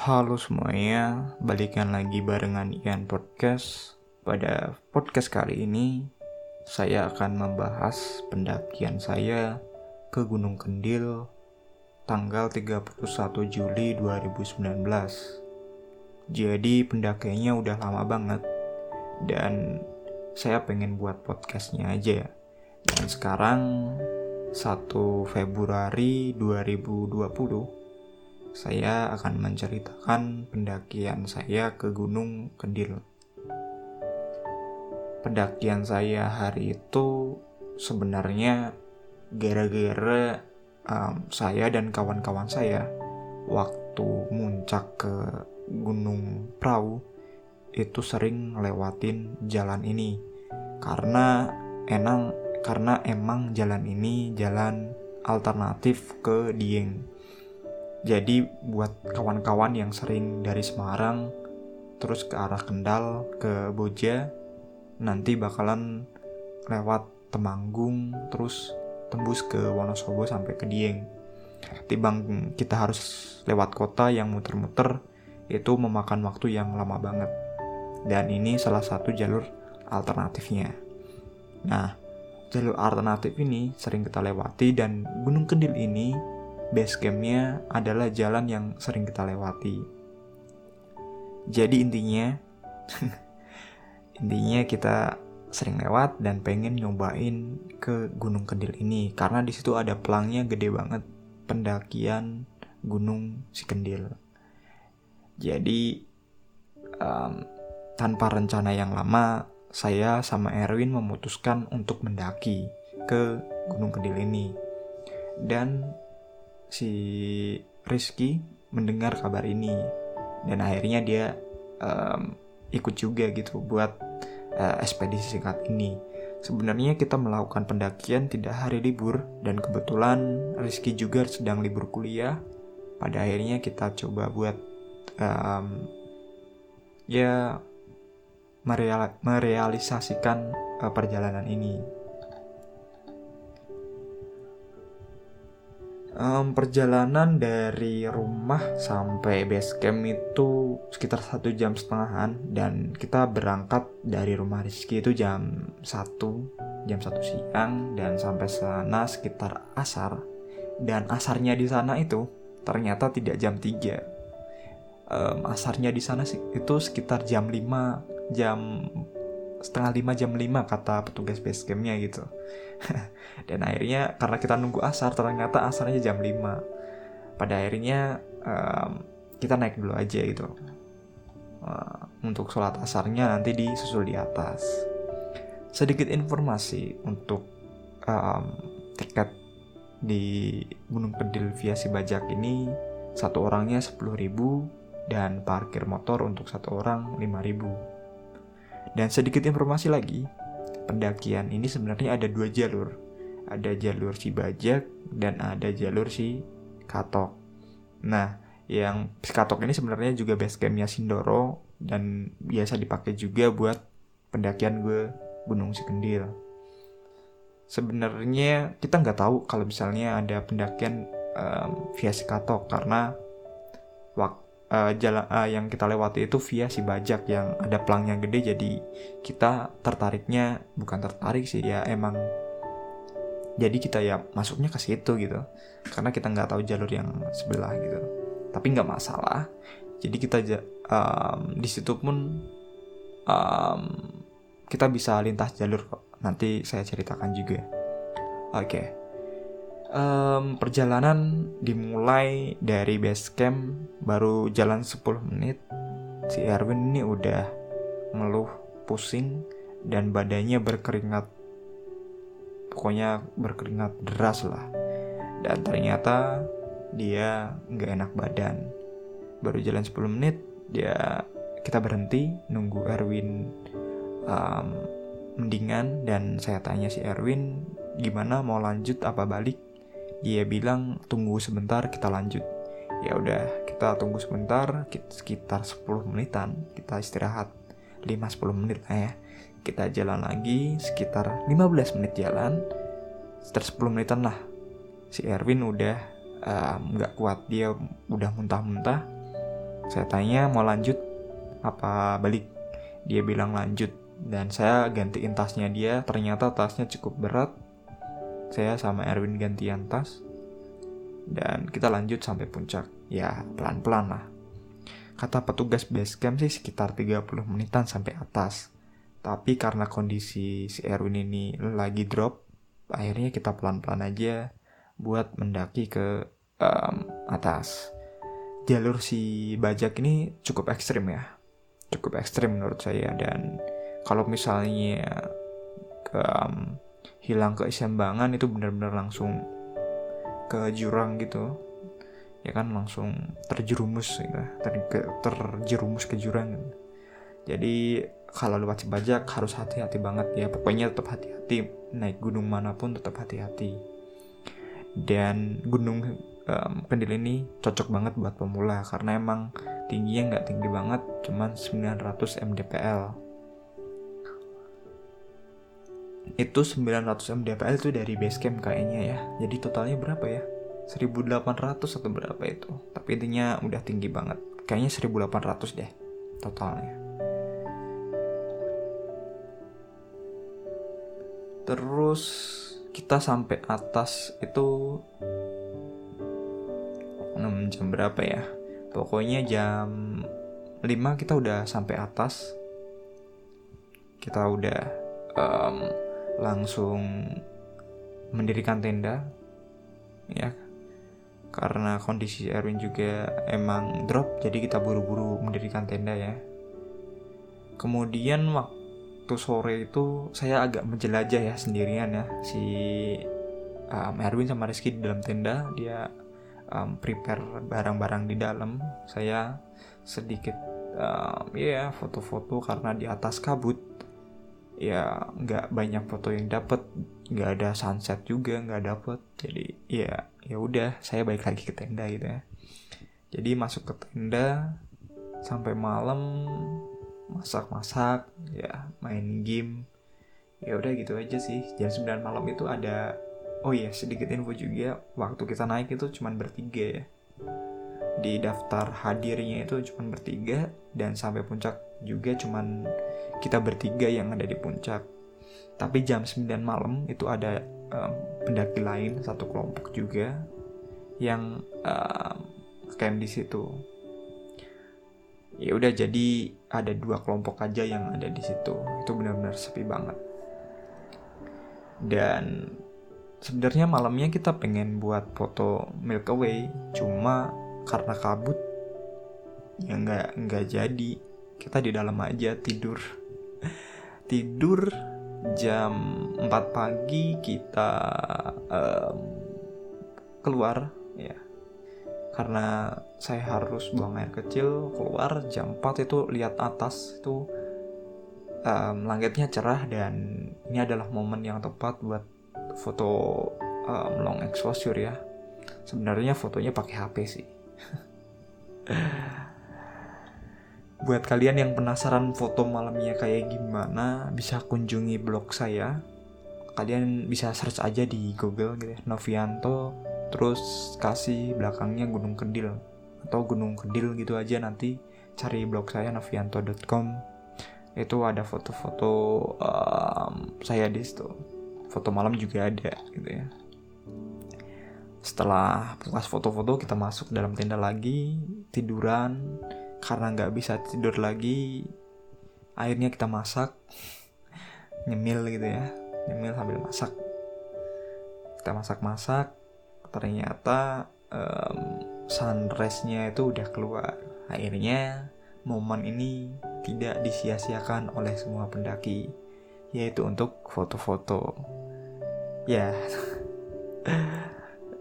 Halo semuanya, balikan lagi barengan Ian Podcast. Pada podcast kali ini, saya akan membahas pendakian saya ke Gunung Kendil tanggal 31 Juli 2019. Jadi pendakiannya udah lama banget dan saya pengen buat podcastnya aja ya. Dan sekarang 1 Februari 2020 saya akan menceritakan pendakian saya ke Gunung Kendil. Pendakian saya hari itu sebenarnya gara-gara um, saya dan kawan-kawan saya waktu muncak ke Gunung Prau itu sering lewatin jalan ini karena enang karena emang jalan ini jalan alternatif ke Dieng jadi buat kawan-kawan yang sering dari Semarang terus ke arah Kendal ke Boja nanti bakalan lewat Temanggung terus tembus ke Wonosobo sampai ke Dieng. Tibang kita harus lewat kota yang muter-muter itu memakan waktu yang lama banget. Dan ini salah satu jalur alternatifnya. Nah, jalur alternatif ini sering kita lewati dan Gunung Kendil ini base campnya adalah jalan yang sering kita lewati. Jadi intinya, intinya kita sering lewat dan pengen nyobain ke Gunung Kendil ini karena di situ ada pelangnya gede banget pendakian Gunung Si Kendil. Jadi um, tanpa rencana yang lama, saya sama Erwin memutuskan untuk mendaki ke Gunung Kendil ini. Dan si Rizky mendengar kabar ini dan akhirnya dia um, ikut juga gitu buat uh, ekspedisi singkat ini. Sebenarnya kita melakukan pendakian tidak hari libur dan kebetulan Rizky juga sedang libur kuliah. Pada akhirnya kita coba buat um, ya mereal merealisasikan uh, perjalanan ini. Um, perjalanan dari rumah sampai base camp itu sekitar satu jam setengahan dan kita berangkat dari rumah Rizky itu jam 1 jam satu siang dan sampai sana sekitar asar. Dan asarnya di sana itu ternyata tidak jam 3 um, asarnya di sana itu sekitar jam 5 jam setengah lima jam lima kata petugas base campnya gitu. Dan akhirnya karena kita nunggu asar ternyata asarnya jam 5 pada akhirnya um, kita naik dulu aja gitu. Uh, untuk sholat asarnya nanti disusul di atas. Sedikit informasi untuk um, tiket di Gunung Kedil via si bajak ini. Satu orangnya 10.000 dan parkir motor untuk satu orang 5.000 dan sedikit informasi lagi, pendakian ini sebenarnya ada dua jalur. Ada jalur si bajak dan ada jalur si katok. Nah, yang si katok ini sebenarnya juga base campnya Sindoro dan biasa dipakai juga buat pendakian gue Gunung Sikendil. Sebenarnya kita nggak tahu kalau misalnya ada pendakian um, via katok karena waktu uh, jalan uh, yang kita lewati itu via si bajak yang ada pelangnya gede. Jadi kita tertariknya bukan tertarik sih ya emang jadi kita ya masuknya ke situ gitu. Karena kita nggak tahu jalur yang sebelah gitu. Tapi nggak masalah. Jadi kita um, di situ pun um, kita bisa lintas jalur kok. Nanti saya ceritakan juga. Oke. okay um, perjalanan dimulai dari base camp baru jalan 10 menit. Si Erwin ini udah ngeluh pusing dan badannya berkeringat. Pokoknya berkeringat deras lah. Dan ternyata dia nggak enak badan. Baru jalan 10 menit dia kita berhenti nunggu Erwin um, mendingan. Dan saya tanya si Erwin gimana? Mau lanjut apa balik dia bilang tunggu sebentar kita lanjut. Ya udah kita tunggu sebentar sekitar 10 menitan kita istirahat. 5-10 menit lah ya. Kita jalan lagi sekitar 15 menit jalan. Sekitar 10 menitan lah. Si Erwin udah nggak um, kuat dia udah muntah-muntah. Saya tanya mau lanjut apa balik? Dia bilang lanjut. Dan saya gantiin tasnya dia ternyata tasnya cukup berat saya sama Erwin gantian tas. Dan kita lanjut sampai puncak. Ya pelan-pelan lah. Kata petugas base camp sih sekitar 30 menitan sampai atas. Tapi karena kondisi si Erwin ini lagi drop akhirnya kita pelan-pelan aja buat mendaki ke um, atas. Jalur si bajak ini cukup ekstrim ya. Cukup ekstrim menurut saya. Dan kalau misalnya ke, um, hilang keseimbangan itu benar-benar langsung ke jurang gitu. Ya kan langsung terjerumus gitu, ter, terjerumus ke jurang gitu. jadi kalau lewat bajak harus hati-hati banget ya. Pokoknya tetap hati-hati naik gunung mana pun tetap hati-hati. Dan gunung um, kendil ini cocok banget buat pemula karena emang tingginya nggak tinggi banget cuman 900 mdpl itu 900 mdpl itu dari base camp kayaknya ya. Jadi totalnya berapa ya? 1800 atau berapa itu. Tapi intinya udah tinggi banget. Kayaknya 1800 deh totalnya. Terus kita sampai atas itu 6 jam berapa ya? Pokoknya jam 5 kita udah sampai atas. Kita udah um, langsung mendirikan tenda ya. Karena kondisi Erwin juga emang drop jadi kita buru-buru mendirikan tenda ya. Kemudian waktu sore itu saya agak menjelajah ya sendirian ya. Si um, Erwin sama Rizky di dalam tenda dia um, prepare barang-barang di dalam. Saya sedikit um, ya yeah, foto-foto karena di atas kabut ya nggak banyak foto yang dapat nggak ada sunset juga nggak dapet. Jadi ya ya udah saya balik lagi ke tenda gitu ya. Jadi masuk ke tenda sampai malam masak-masak ya main game. Ya udah gitu aja sih. Jam 9 malam itu ada oh iya sedikit info juga. Waktu kita naik itu cuma bertiga ya. Di daftar hadirnya itu cuma bertiga dan sampai puncak juga cuma kita bertiga yang ada di puncak. Tapi jam 9 malam itu ada um, pendaki lain satu kelompok juga yang um, camp di situ. Ya udah jadi ada dua kelompok aja yang ada di situ. Itu benar-benar sepi banget. Dan sebenarnya malamnya kita pengen buat foto Milk Away. Cuma karena kabut ya nggak nggak jadi kita di dalam aja tidur. Tidur jam 4 pagi kita um, keluar ya. Karena saya harus buang air kecil keluar jam 4 itu lihat atas itu um, langitnya cerah dan ini adalah momen yang tepat buat foto um, long exposure ya. Sebenarnya fotonya pakai HP sih buat kalian yang penasaran foto malamnya kayak gimana bisa kunjungi blog saya. Kalian bisa search aja di Google gitu ya Novianto terus kasih belakangnya Gunung Kedil atau Gunung Kedil gitu aja nanti. Cari blog saya novianto.com itu ada foto-foto um, saya di situ. Foto malam juga ada gitu ya. Setelah puas foto-foto kita masuk dalam tenda lagi tiduran karena nggak bisa tidur lagi akhirnya kita masak. Nyemil gitu ya nyemil sambil masak. Kita masak-masak ternyata um, sunrise-nya itu udah keluar. Akhirnya momen ini tidak disia-siakan oleh semua pendaki yaitu untuk foto-foto. Ya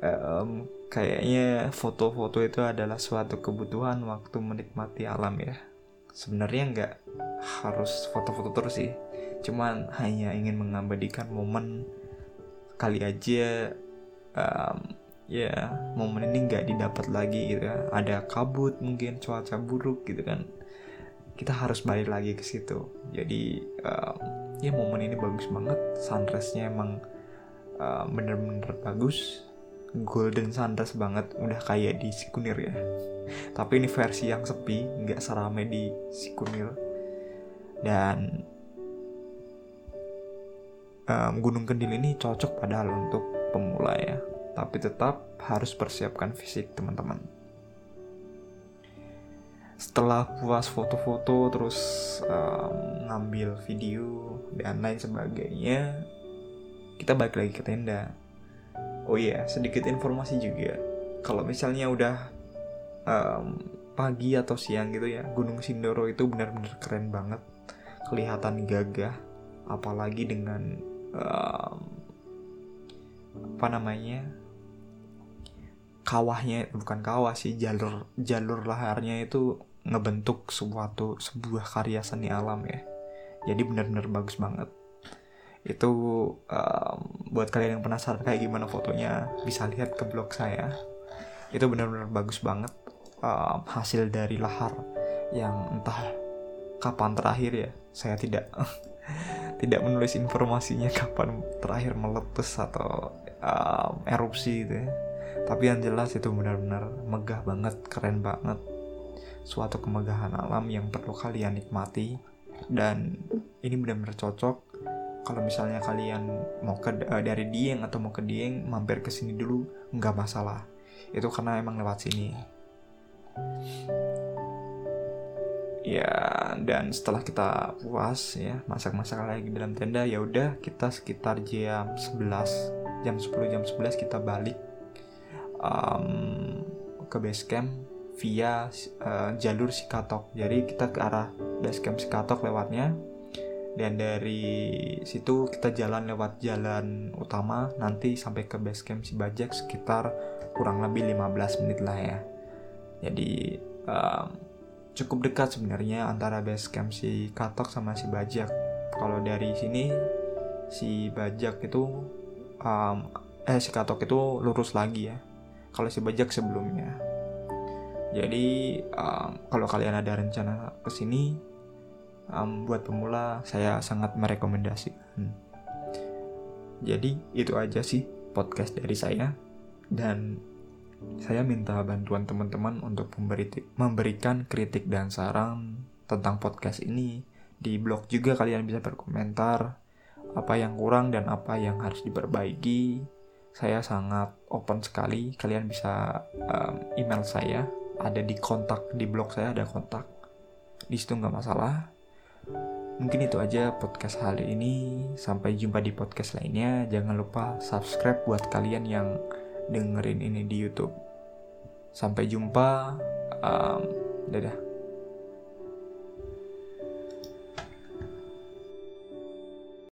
um, kayaknya foto-foto itu adalah suatu kebutuhan waktu menikmati alam ya. Sebenarnya nggak harus foto-foto terus sih. Cuman hanya ingin mengabadikan momen kali aja um, ya momen ini nggak didapat lagi gitu ya. Ada kabut mungkin cuaca buruk gitu kan. Kita harus balik lagi ke situ. Jadi um, ya momen ini bagus banget. Sunrise-nya emang uh, bener-bener bagus golden sunrise banget udah kayak di Sikunir ya. Tapi ini versi yang sepi nggak seramai di Sikunir. Dan um, Gunung Kendil ini cocok padahal untuk pemula ya. Tapi tetap harus persiapkan fisik teman-teman. Setelah puas foto-foto terus um, ngambil video dan lain sebagainya kita balik lagi ke tenda oh iya sedikit informasi juga. Kalau misalnya udah um, pagi atau siang gitu ya Gunung Sindoro itu benar-benar keren banget. Kelihatan gagah apalagi dengan um, apa namanya kawahnya bukan kawah sih jalur jalur laharnya itu ngebentuk suatu sebuah karya seni alam ya. Jadi benar-benar bagus banget itu um, buat kalian yang penasaran kayak gimana fotonya bisa lihat ke blog saya. Itu benar-benar bagus banget um, hasil dari lahar yang entah kapan terakhir ya. Saya tidak tidak menulis informasinya kapan terakhir meletus atau um, erupsi gitu ya. Tapi yang jelas itu benar-benar megah banget keren banget. Suatu kemegahan alam yang perlu kalian nikmati. Dan ini benar-benar cocok kalau misalnya kalian mau ke uh, dari Dieng atau mau ke Dieng mampir ke sini dulu nggak masalah itu karena emang lewat sini ya dan setelah kita puas ya masak-masak lagi dalam tenda ya udah kita sekitar jam 11 jam 10 jam 11 kita balik um, ke base camp via uh, jalur Sikatok. Jadi kita ke arah base camp Sikatok lewatnya. Dan dari situ kita jalan lewat jalan utama nanti sampai ke base camp Sibajak sekitar kurang lebih 15 menit lah ya. Jadi um, cukup dekat sebenarnya antara base camp si Katok sama si Bajak. Kalau dari sini si Bajak itu um, eh si Katok itu lurus lagi ya. Kalau si Bajak sebelumnya. Jadi um, kalau kalian ada rencana ke sini um, buat pemula saya sangat merekomendasikan. Jadi itu aja sih podcast dari saya dan saya minta bantuan teman-teman untuk memberi, memberikan kritik dan saran tentang podcast ini. Di blog juga kalian bisa berkomentar apa yang kurang dan apa yang harus diperbaiki. Saya sangat open sekali. Kalian bisa um, email saya ada di kontak di blog saya ada kontak di situ nggak masalah mungkin itu aja podcast hari ini. Sampai jumpa di podcast lainnya. Jangan lupa subscribe buat kalian yang dengerin ini di YouTube. Sampai jumpa. Um, dadah